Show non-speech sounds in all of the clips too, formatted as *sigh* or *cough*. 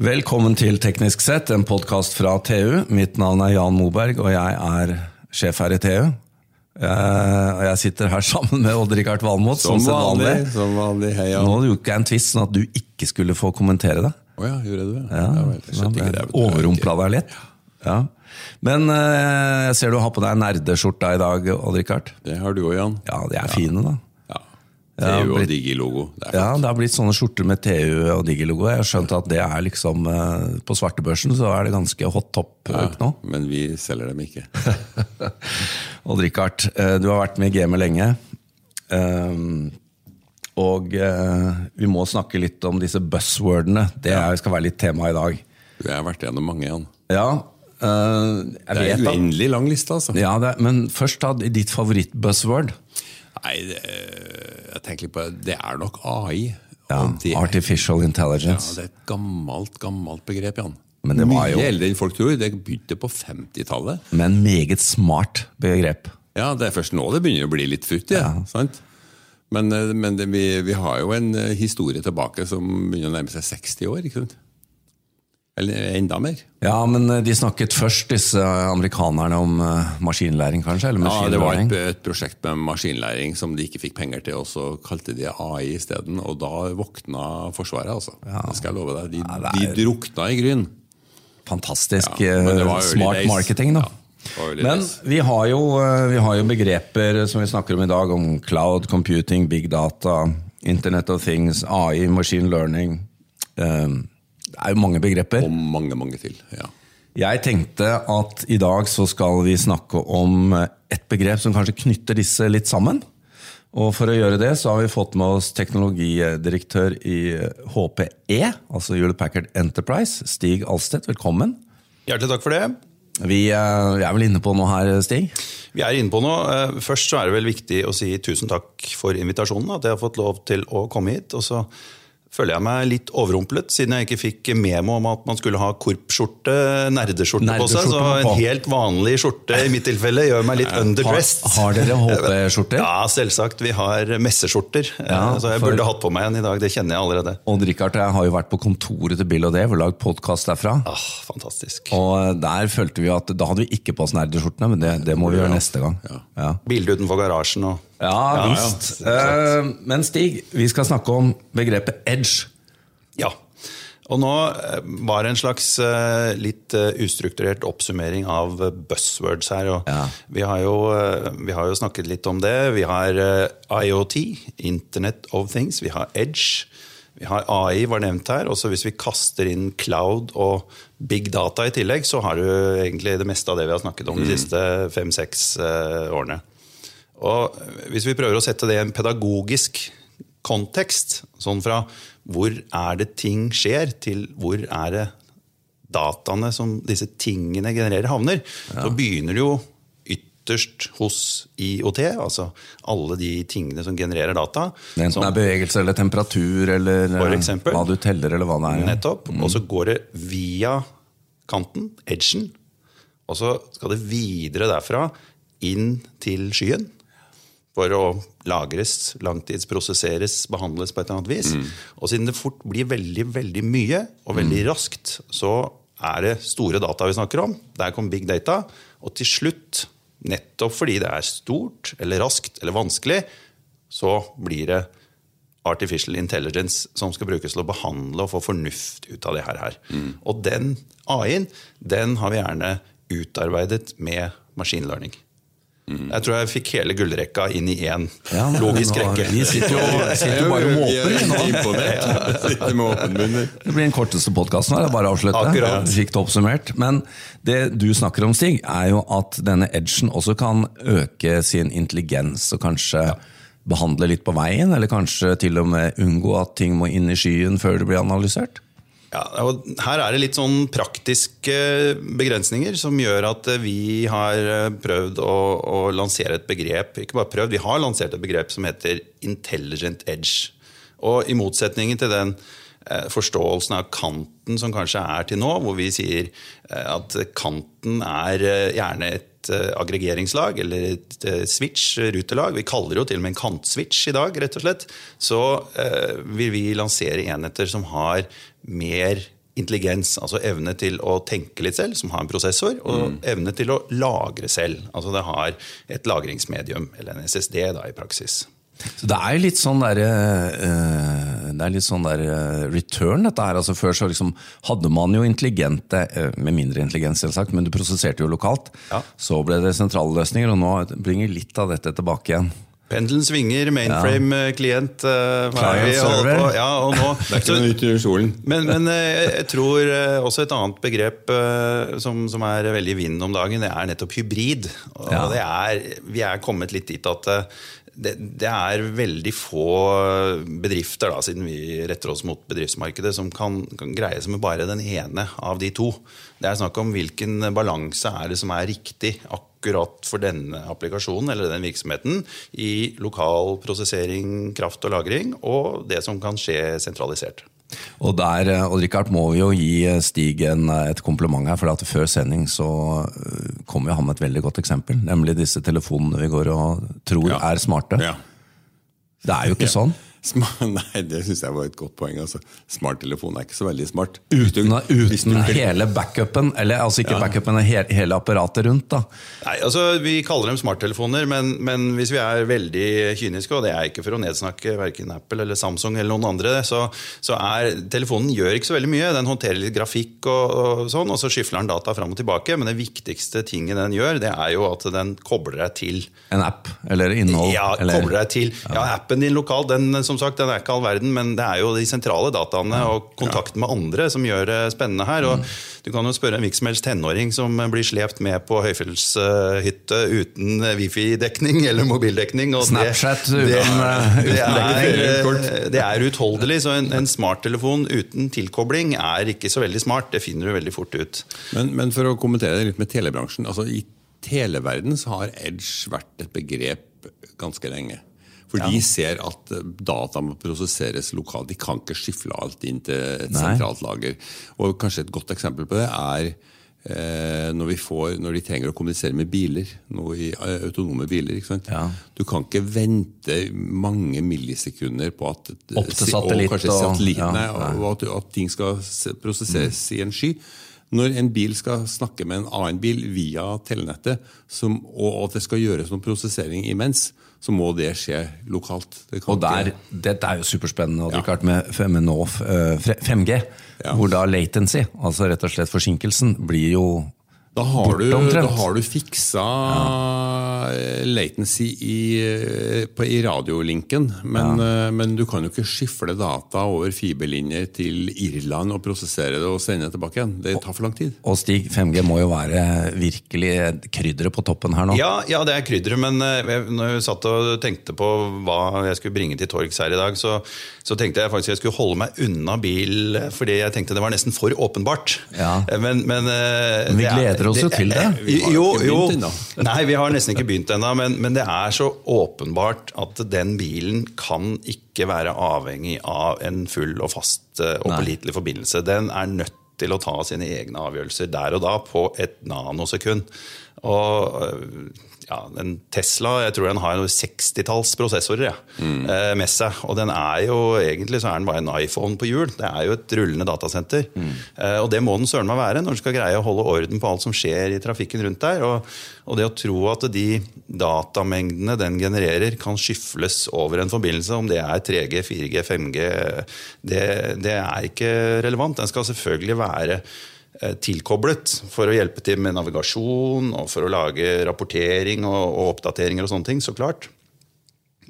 Velkommen til Teknisk sett, en podkast fra TU. Mitt navn er Jan Moberg, og jeg er sjef her i TU. Eh, og jeg sitter her *laughs* sammen med Odd-Rikard Valmot, som, Som vanlig. Som vanlig. Hei, Jan. Nå gjorde jeg en twist sånn at du ikke skulle få kommentere det. Oh ja, gjorde du det? Ja, vel, jeg ja, ikke det. vet du. Overrumpla deg litt. Ja. Men eh, jeg ser du har på deg nerdeskjorta i dag, Odd-Rikard. Det har du òg, Jan. Ja, de er fine, da. Ja, TU og Digi-logo. Ja. Det har blitt sånne skjorter med TU og Digi-logo. Jeg har skjønt at det er liksom eh, På svartebørsen så er det ganske hot top Ja, nå. Men vi selger dem ikke. *laughs* Odd Rikard, eh, du har vært med i gamet lenge. Og eh, vi må snakke litt om disse buzzwordene. Det skal være litt tema i dag. Jeg har vært gjennom mange, igjen. Ja, eh, jeg Det er en uendelig lang liste, altså. ja, er- Men først da, ditt favoritt-buzzword. Nei, det, jeg tenker litt på det. Det er nok AI. Ja, det, Artificial ja, det er et gammelt, gammelt begrep, Jan. Men det var jo... Mye eldre enn folk tror. Det begynte på 50-tallet. Men meget smart begrep. Ja, det er først nå det begynner å bli litt futt, ja. sant? Men, eh, men det, vi, vi har jo en eh, historie tilbake som begynner å nærme seg 60 år. ikke sant? Eller enda mer. Ja, men eh, de snakket først, disse amerikanerne, om eh, maskinlæring, kanskje? Eller Ja, Det var et, et prosjekt med maskinlæring som de ikke fikk penger til, og så kalte de AI isteden. Og da våkna Forsvaret, altså. Det skal jeg love deg. De, Ja, er- de drukna i gryn. Fantastisk Ja, eh, smart days. marketing, da. Ja, Men vi har, jo, eh, vi har jo begreper som vi snakker om i dag, om cloud computing, big data, Internet of things, AI, machine learning. Eh, Det er jo mange begreper. Og mange, mange til. ja. Jeg tenkte at i dag så skal vi snakke om et begrep som kanskje knytter disse litt sammen. Og for å gjøre det så har vi fått med oss teknologidirektør i HPE, altså Hewlett Packard Enterprise, Stig Alstedt. Velkommen. Hjertelig takk for det. Vi eh, er vel inne på noe her, Stig? Vi er inne på noe. Eh, Først så er det vel viktig å si tusen takk for invitasjonen. At jeg har fått lov til å komme hit. Og så føler jeg meg litt overrumplet, siden jeg ikke fikk memo om at man skulle ha korpsskjorte, nerdeskjorte på seg. Så en helt vanlig skjorte i mitt tilfelle gjør meg litt *laughs* underdressed. har dere HP-skjorter? *laughs* Ja, selvsagt. Vi har messeskjorter. Eh, Ja, så jeg for- burde hatt på meg en i dag. Det kjenner jeg allerede. Odd Rikard jeg har jo vært på kontoret til Bill og Dave og lagd podkast derfra. Ah, fantastisk. Og eh, der følte vi at da hadde vi ikke på oss nerdeskjortene, men det, det må vi gjøre neste gang. Ja. Bilde utenfor garasjen og Ja, visst. ja. uh, Men Stig, vi skal snakke om begrepet edge. Ja. Og nå eh, var det en slags eh, litt eh, ustrukturert oppsummering av eh, buzzwords her. Og Ja. vi, har jo, eh, vi har jo snakket litt om det. Vi har eh, IoT, Internet of Things. Vi har Edge. Vi har AI, var nevnt her. Også hvis vi kaster inn cloud og big data i tillegg, så har du egentlig det meste av det vi har snakket om de siste fem-seks eh, årene. Og hvis vi prøver å sette det i en pedagogisk kontekst, sånn fra hvor er det ting skjer, til hvor er det dataene som disse tingene genererer, havner, så begynner det jo ytterst hos IOT, altså alle de tingene som genererer data. Enten som- det er bevegelse eller temperatur eller eh, eksempel. hva du teller eller hva det er. Nettopp. Og så går det via kanten, edgen, og så skal det videre derfra inn til skyen. For å lagres, langtidsprosesseres, behandles på et eller annet vis. Og siden det fort blir veldig, veldig mye, og veldig raskt, så er det store data vi snakker om. Der kom big data. Og til slutt, nettopp fordi det er stort eller raskt eller vanskelig, så blir det artificial intelligence som skal brukes til å behandle og få fornuft ut av det her. her. Og den AI-en den har vi gjerne utarbeidet med machine learning. Jeg tror jeg fikk hele gullrekka inn i én Ja, logisk nå- rekke. Vi sitter jo, *laughs* sitter jo bare med åpen *laughs* munn. Det blir den korteste podkasten her. er Bare å avslutte. Akkurat. Vi fikk det oppsummert. Men det du snakker om, Stig, er jo at denne edgen også kan øke sin intelligens og kanskje behandle litt på veien, eller kanskje til og med unngå at ting må inn i skyen før det blir analysert? Ja, og her er det litt sånn praktiske begrensninger som gjør at vi har eh, prøvd å, å lansere et begrep Ikke bare prøvd, vi har lansert et begrep som heter intelligent edge. Og i motsetningen til den eh, forståelsen av kanten som kanskje er til nå, hvor vi sier eh, at kanten er eh, gjerne et eh, aggregeringslag eller et eh, switch, rutelag. Vi kaller det jo til og med en kantswitch i dag, rett og slett. Så eh, vil vi lansere enheter som har mer intelligens, altså evne til å tenke litt selv, som har en prosessor, og evne til å lagre selv. Altså det har et lagringsmedium, eller en SSD da i praksis. Så det er jo litt sånn der, eh, det er litt sånn der eh, return, dette her. Altså Før så liksom hadde man jo intelligente, eh, med mindre intelligens selvsagt, men du prosesserte jo lokalt. Ja. Så ble det sentrale løsninger, og nå bringer litt av dette tilbake igjen. Pendelen svinger, mainframe-klient uh, er Client server. på? Ja, og nå, *laughs* Det er ikke noe nytt under solen. Men, men uh, jeg tror uh, også et annet begrep eh, som, som er veldig i vinden om dagen, det er nettopp hybrid. Og Ja. det er, vi er kommet litt dit at eh, det, det er veldig få bedrifter, da, siden vi retter oss mot bedriftsmarkedet, som kan, kan greie seg med bare den ene av de to. Det er snakk om hvilken balanse er det som er riktig akkurat for denne applikasjonen eller den virksomheten i lokal prosessering, kraft og lagring, og det som kan skje sentralisert. Og der, eh, og Richard må jo gi eh, Stig en, eh, et kompliment her, for at før sending så kom jo han med et veldig godt eksempel. Nemlig disse telefonene vi går og tror Ja. er smarte. Ja. Det er jo ikke sånn. Sma- *laughs* Nei, det syns jeg var et godt poeng. Altså. Smarttelefon er ikke så veldig smart. Uten, uten hele backupen, eller altså ikke backupen, men he, hele apparatet rundt. da. Nei, altså Vi kaller dem smarttelefoner, men, men hvis vi er veldig kyniske, og det er ikke for å nedsnakke verken Apple eller Samsung eller noen andre, så, så er telefonen gjør ikke så veldig mye. Den håndterer litt grafikk og, og sånn, og så skyfler den data fram og tilbake. Men det viktigste tingen den gjør, det er jo at den kobler deg til En app eller innhold. ja, eller, kobler deg til. Ja, Appen din lokal, den, som sagt, den er ikke all verden, men det er jo de sentrale dataene og kontakten med andre som gjør det spennende her. og Mm. Du kan jo spørre en hvilken som helst tenåring som blir slept med på høyfjellshytte uten wifi-dekning eller mobildekning. og det- Snapchat uten, det, eh, det, er, det er utholdelig, så en, en smarttelefon uten tilkobling er ikke så veldig smart. Det finner du veldig fort ut. Men, men for å kommentere det litt med telebransjen. altså I televerden så har edge vært et begrep ganske lenge. For de ser at eh, data må prosesseres lokalt. De kan ikke skifle alt inn til et Nei. sentralt lager. Og kanskje et godt eksempel på det er eh, når, vi får, når de trenger å kommunisere med biler, Noe i eh, autonome biler. ikke sant? Ja. Du kan ikke vente mange millisekunder på at Opp til satellitt og og- ja, og at, at ting skal prosesseres prosesseres i en sky. Når en bil skal snakke med en annen bil via telenettet, som, og at det skal gjøres noen prosessering imens, så må det skje lokalt. Det kan Og der, ikke- Dette er jo superspennende, og Ja. klart med, med nå eh, 5G. Ja. Hvor da latency, altså rett og slett forsinkelsen, blir jo Da har, du, da har du fiksa ja. latency i, eh, på, i radiolinken, men, ja. men du kan jo ikke skifle data over fiberlinjer til Irland og prosessere det og sende det tilbake igjen. Det tar for lang tid. Og Stig, 5G må jo være virkelig krydderet på toppen her nå. Ja, ja, det er krydderet, men eh, jeg- når jeg satt og tenkte på hva jeg skulle bringe til torgs her i dag, så, så tenkte jeg faktisk jeg skulle holde meg unna bil, eh, fordi jeg tenkte det var nesten for åpenbart. Ja. Eh, Men, men, eh, Men vi det er- gleder oss jo til det. Vi har Jo, ikke jo. *laughs* Nei, vi har nesten ikke begynt ennå, men, men det er så åpenbart at den bilen kan ikke være avhengig av en full og fast eh, og pålitelig forbindelse. Den er nødt til å ta sine egne avgjørelser der og da på et nanosekund. Og øh, ja, en Tesla jeg tror den har 60-talls prosessorer ja, mm. med seg. Og den er jo egentlig så er den bare en iPhone på hjul. Det er jo et rullende datasenter. Eh, og det må den søren meg være når den skal greie å holde orden på alt som skjer i trafikken rundt der. Og, og det å tro at de datamengdene den genererer, kan skyfles over en forbindelse, om det er 3G, 4G, 5G, det, det er ikke relevant. Den skal selvfølgelig være eh, tilkoblet for å hjelpe til med navigasjon og for å lage rapportering og, og oppdateringer og sånne ting, så klart.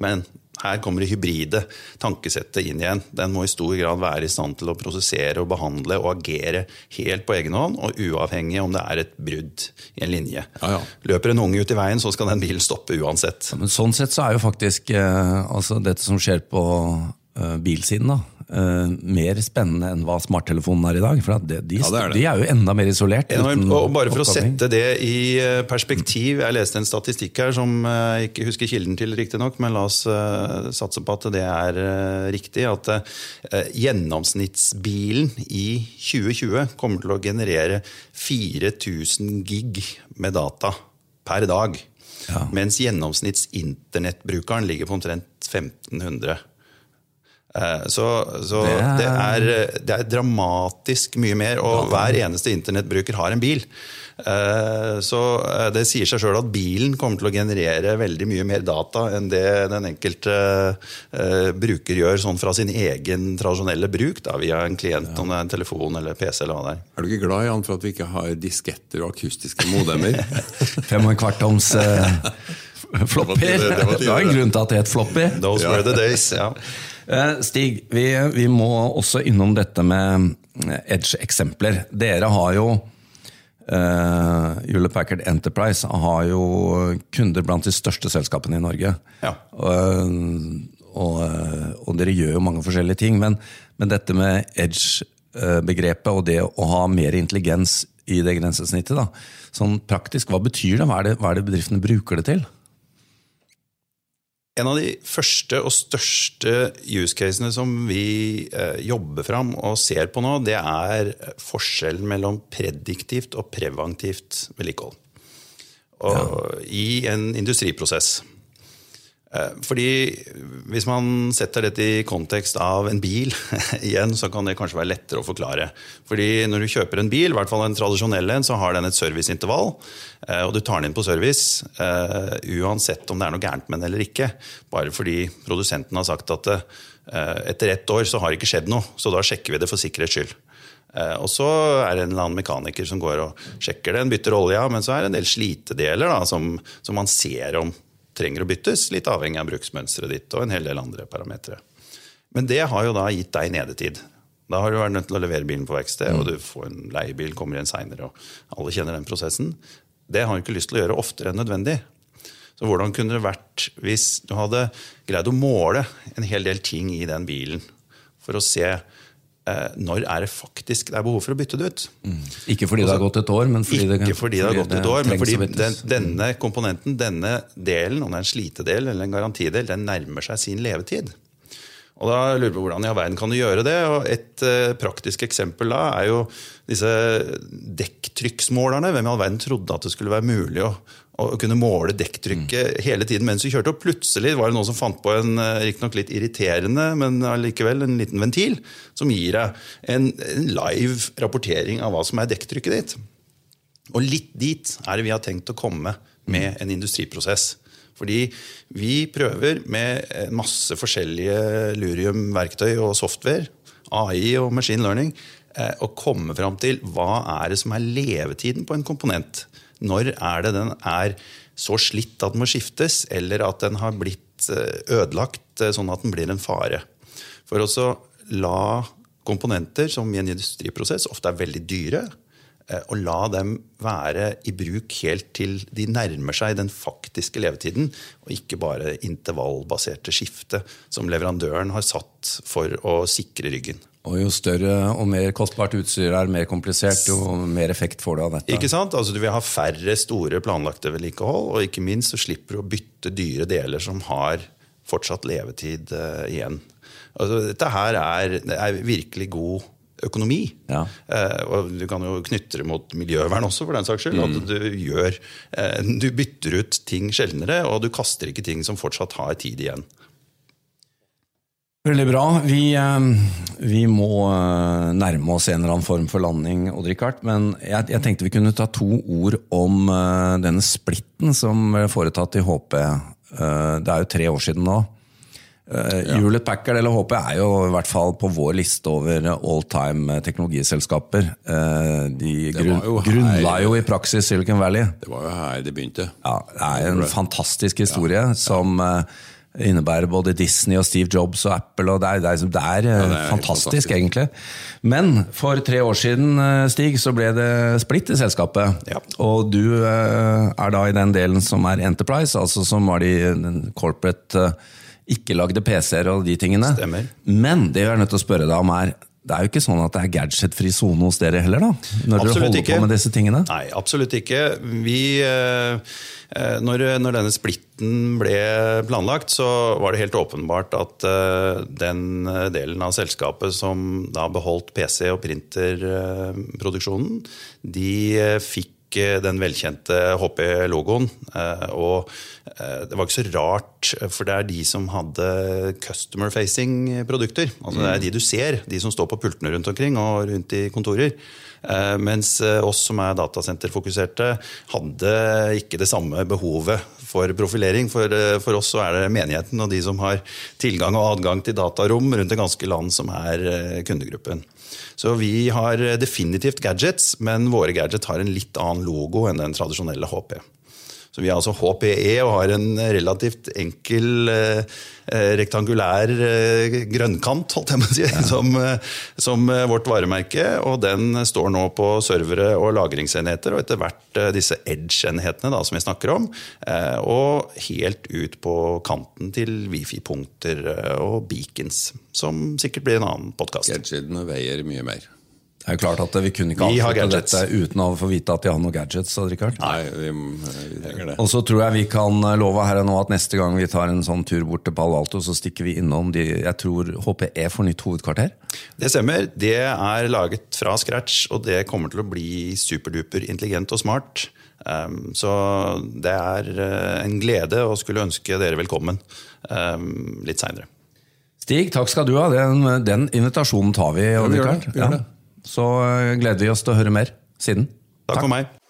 Men her kommer det hybride tankesettet inn igjen. Den må i stor grad være i stand til å prosessere og behandle og agere helt på egen hånd, og uavhengig om det er et brudd i en linje. Ja, ja. Løper en unge ut i veien, så skal den bilen stoppe uansett. Men sånn sett så er jo faktisk eh, altså dette som skjer på eh, bilsiden, da, eh, mer spennende enn hva smarttelefonen er i dag. For det, de, Ja, det er det. de er jo enda mer isolert. Enormt. Og bare for å sette det i eh, perspektiv Jeg leste en statistikk her som eh, jeg ikke husker kilden til, riktignok, men la oss eh, satse på at det er eh, riktig. At eh, gjennomsnittsbilen i 2020 kommer til å generere 4000 gig med data per dag. Ja. Mens gjennomsnitts-internettbrukeren ligger på omtrent 1500. Eh, Så, så Det er- det, er, det er dramatisk mye mer, og hver eneste internettbruker har en bil. Eh, Så eh, det sier seg sjøl at bilen kommer til å generere veldig mye mer data enn det den enkelte eh, bruker gjør sånn fra sin egen tradisjonelle bruk, da, via en klient, om det er en telefon eller PC eller hva det er. Er du ikke glad Jan, for at vi ikke har disketter og akustiske modemer? *laughs* Fem og en kvartoms uh, flopper. Det var- det Det var en grunn til at det het floppy. Those were the days, ja. Eh, Stig, vi, vi må også innom dette med Edge-eksempler. Dere har jo uh, Hewlett Packard Enterprise har jo kunder blant de største selskapene i Norge. Ja. Og, og, og dere gjør jo mange forskjellige ting. Men, men dette med Edge-begrepet og det å ha mer intelligens i det grensesnittet, da. sånn praktisk, hva betyr det? Hva er det, hva er det bedriftene bruker det til? En av de første og største use casene som vi eh, jobber fram og ser på nå, det er forskjellen mellom prediktivt og preventivt vedlikehold. Ja. I en industriprosess. Eh, Fordi Hvis man setter dette i kontekst av en bil, *laughs* igjen, så kan det kanskje være lettere å forklare. Fordi Når du kjøper en bil, i hvert fall en tradisjonell en, så har den et serviceintervall. eh, Og du tar den inn på service eh, uansett om det er noe gærent med den eller ikke. Bare fordi produsenten har sagt at etter ett år så har det ikke skjedd noe, så da sjekker vi det for sikkerhets skyld. Og så er det en eller annen mekaniker som går og sjekker den, bytter olja, men så er det en del slitedeler da, som, som man ser om trenger å byttes, litt avhengig av bruksmønsteret ditt og en hel del andre parametere. Men det har jo da gitt deg nedetid. Da har du vært nødt til å levere bilen på verksted, og du får en leiebil, kommer igjen seinere, og alle kjenner den prosessen. Det har du ikke lyst til å gjøre oftere enn nødvendig. Så hvordan kunne det vært hvis du hadde greid å måle en hel del ting i den bilen for å se når er det faktisk det er behov for å bytte det ut? Ikke fordi det har gått et år, men fordi det, Ikke fordi det har gått et år, men fordi den, denne komponenten, denne delen, om det er en slitedel eller en garantidel, den nærmer seg sin levetid. Og da lurer vi Hvordan i all verden kan du gjøre det? Og Et uh, praktisk eksempel da er jo disse dekktrykksmålerne. Hvem i all verden trodde at det skulle være mulig å, å kunne måle dekktrykket hele tiden mens du kjørte? Og plutselig var det noen som fant på en eh, riktignok litt irriterende, men allikevel en liten ventil, som gir deg en, en live rapportering av hva som er dekktrykket ditt. Og litt dit er det vi har tenkt å komme med en industriprosess. Fordi vi prøver med masse forskjellige lurium-verktøy og software, AI og machine learning, eh, å komme fram til hva er det som er levetiden på en komponent. Når er det den er så slitt at den må skiftes, eller at den har blitt eh, ødelagt eh, sånn at den blir en fare. For også la komponenter som i en industriprosess ofte er veldig dyre, eh, og la dem være i bruk helt til de nærmer seg den faktiske levetiden, og ikke bare intervallbaserte skifte som leverandøren har satt for å sikre ryggen. Og jo større og mer kostbart utstyr er, mer komplisert, jo mer effekt får du av dette. Ikke sant? Altså, du vil ha færre store planlagte vedlikehold, og ikke minst så slipper du å bytte dyre deler som har fortsatt levetid uh, igjen. Altså, dette her er, er virkelig god økonomi. Ja. Uh, og du kan jo knytte det mot miljøvern også, for den saks skyld. At du gjør uh, Du bytter ut ting sjeldnere, og du kaster ikke ting som fortsatt har tid igjen. Veldig bra. Vi, eh, vi må eh, nærme oss en eller annen form for landing, Odd-Rikard. Men jeg, jeg tenkte vi kunne ta to ord om eh, denne splitten som ble foretatt i HP. Det er jo tre år siden nå. Hewlett Packard eller HP er jo i hvert fall på vår liste over all time teknologiselskaper. De grunn, jo grunnla jo i praksis Silicon Valley. Det var jo her det begynte. Ja, det er en fantastisk historie som eh, innebærer både Disney og Steve Jobs og Apple. og Det er, det er, det er, ja, det er fantastisk, fantastisk. egentlig. Men for tre år siden, eh, Stig, så ble det splitt i selskapet. Ja. Og du eh, er da i den delen som er Enterprise, altså som var de corporate eh, ikke lagde PC-er og de tingene. Stemmer. Men det jeg er nødt til å spørre deg om er det er jo ikke sånn at det er gadgetfri sone hos dere heller, da? Når dere holder ikke. på med disse tingene? Nei, absolutt ikke. Vi, eh, eh, når, når denne splitten ble planlagt, så var det helt åpenbart at eh, den delen av selskapet som da beholdt PC- og printerproduksjonen, de eh, fikk eh, den velkjente HP-logoen. Eh, og eh, det var ikke så rart, for det er de som hadde customer-facing produkter. Altså Det er de du ser, de som står på pultene rundt omkring og rundt i kontorer. Mens oss som er datasenterfokuserte, hadde ikke det samme behovet for profilering. For, for oss så er det menigheten og de som har tilgang og adgang til datarom rundt det ganske land, som er kundegruppen. Så vi har definitivt gadgets, men våre gadgets har en litt annen logo enn den tradisjonelle HP. Så vi har altså HPE og har en relativt enkel eh, eh, rektangulær eh, grønnkant, holdt jeg på å si, ja. som, som, vårt varemerke. Og den står nå på servere og lagringsenheter, og etter hvert disse edge-enhetene som vi snakker om. og helt ut på kanten til wifi-punkter og beacons, som sikkert blir en annen podkast. Gadgetene veier mye mer. Det er jo klart at Vi kunne ikke avslutte dette uten å få vite at de har noen gadgets. Richard. Nei, vi, vi trenger det. Og så tror jeg vi kan love her og nå at neste gang vi tar en sånn tur bort til Palo Alto, så stikker vi innom de, jeg tror HPE får nytt hovedkvarter? Det stemmer. Det er laget fra scratch, og det kommer til å bli superduper intelligent og smart. Um, så det er uh, en glede å skulle ønske dere velkommen um, litt seinere. Stig, takk skal du ha. Den, den invitasjonen tar vi. Ja, vi gjør det. Vi gjør det. Så eh, gleder vi oss til å høre mer siden. Takk, Takk. for meg.